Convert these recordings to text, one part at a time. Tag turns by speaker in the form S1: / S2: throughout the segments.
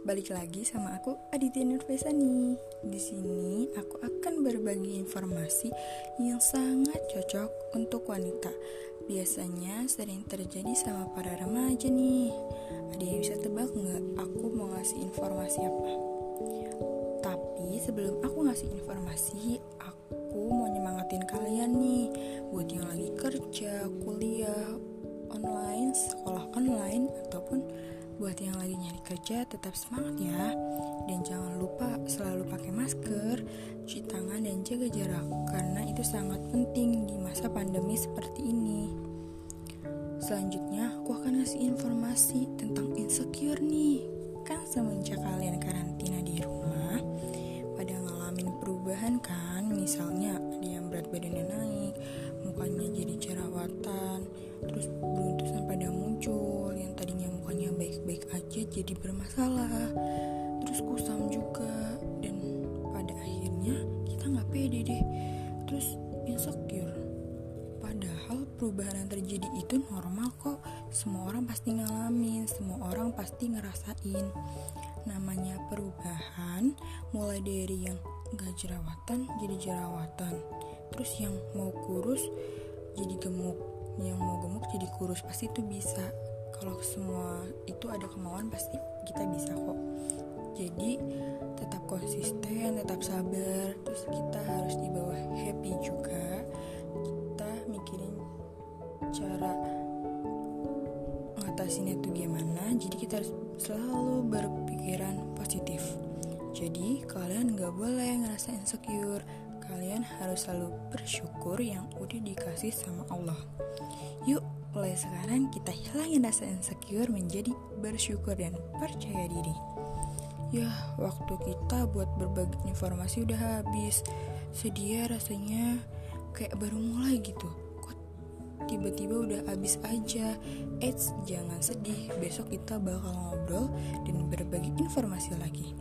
S1: balik lagi sama aku Aditya Nurfesani. Di sini aku akan berbagi informasi yang sangat cocok untuk wanita. Biasanya sering terjadi sama para remaja nih. Ada yang bisa tebak nggak aku mau ngasih informasi apa? Tapi sebelum aku ngasih informasi, aku mau nyemangatin kalian nih buat yang lagi kerja, kuliah, Buat yang lagi nyari kerja tetap semangat ya. Dan jangan lupa selalu pakai masker, cuci tangan dan jaga jarak. Karena itu sangat penting di masa pandemi seperti ini. Selanjutnya aku akan ngasih informasi tentang insecure nih. Kan semenjak kalian karantina di rumah Pada ngalamin perubahan kan? Misalnya ada yang berat badannya naik Mukanya jadi jerawatan Terus beruntusan pada muncul baik-baik aja jadi bermasalah. Terus kusam juga. Dan pada akhirnya kita nggak pede deh. Terus insecure. Padahal perubahan yang terjadi itu normal kok. Semua orang pasti ngalamin semua orang pasti ngerasain. Namanya perubahan mulai dari yang gak jerawatan jadi jerawatan. Terus yang mau kurus jadi gemuk. Yang mau gemuk jadi kurus pasti itu bisa kalau semua itu ada kemauan pasti kita bisa kok. Jadi tetap konsisten tetap sabar. Terus kita harus di bawah happy juga. Kita mikirin cara ngatasinnya itu gimana. Jadi kita harus selalu berpikiran positif. Jadi kalian nggak boleh ngerasa insecure. Kalian harus selalu bersyukur yang udah dikasih sama Allah. Yuk Mulai sekarang kita hilangin rasa insecure menjadi bersyukur dan percaya diri. Ya, waktu kita buat berbagi informasi udah habis. Sedia rasanya kayak baru mulai gitu. Kok tiba-tiba udah habis aja. Eits, jangan sedih. Besok kita bakal ngobrol dan berbagi informasi lagi.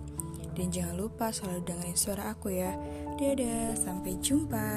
S1: Dan jangan lupa selalu dengerin suara aku ya. Dadah, sampai jumpa.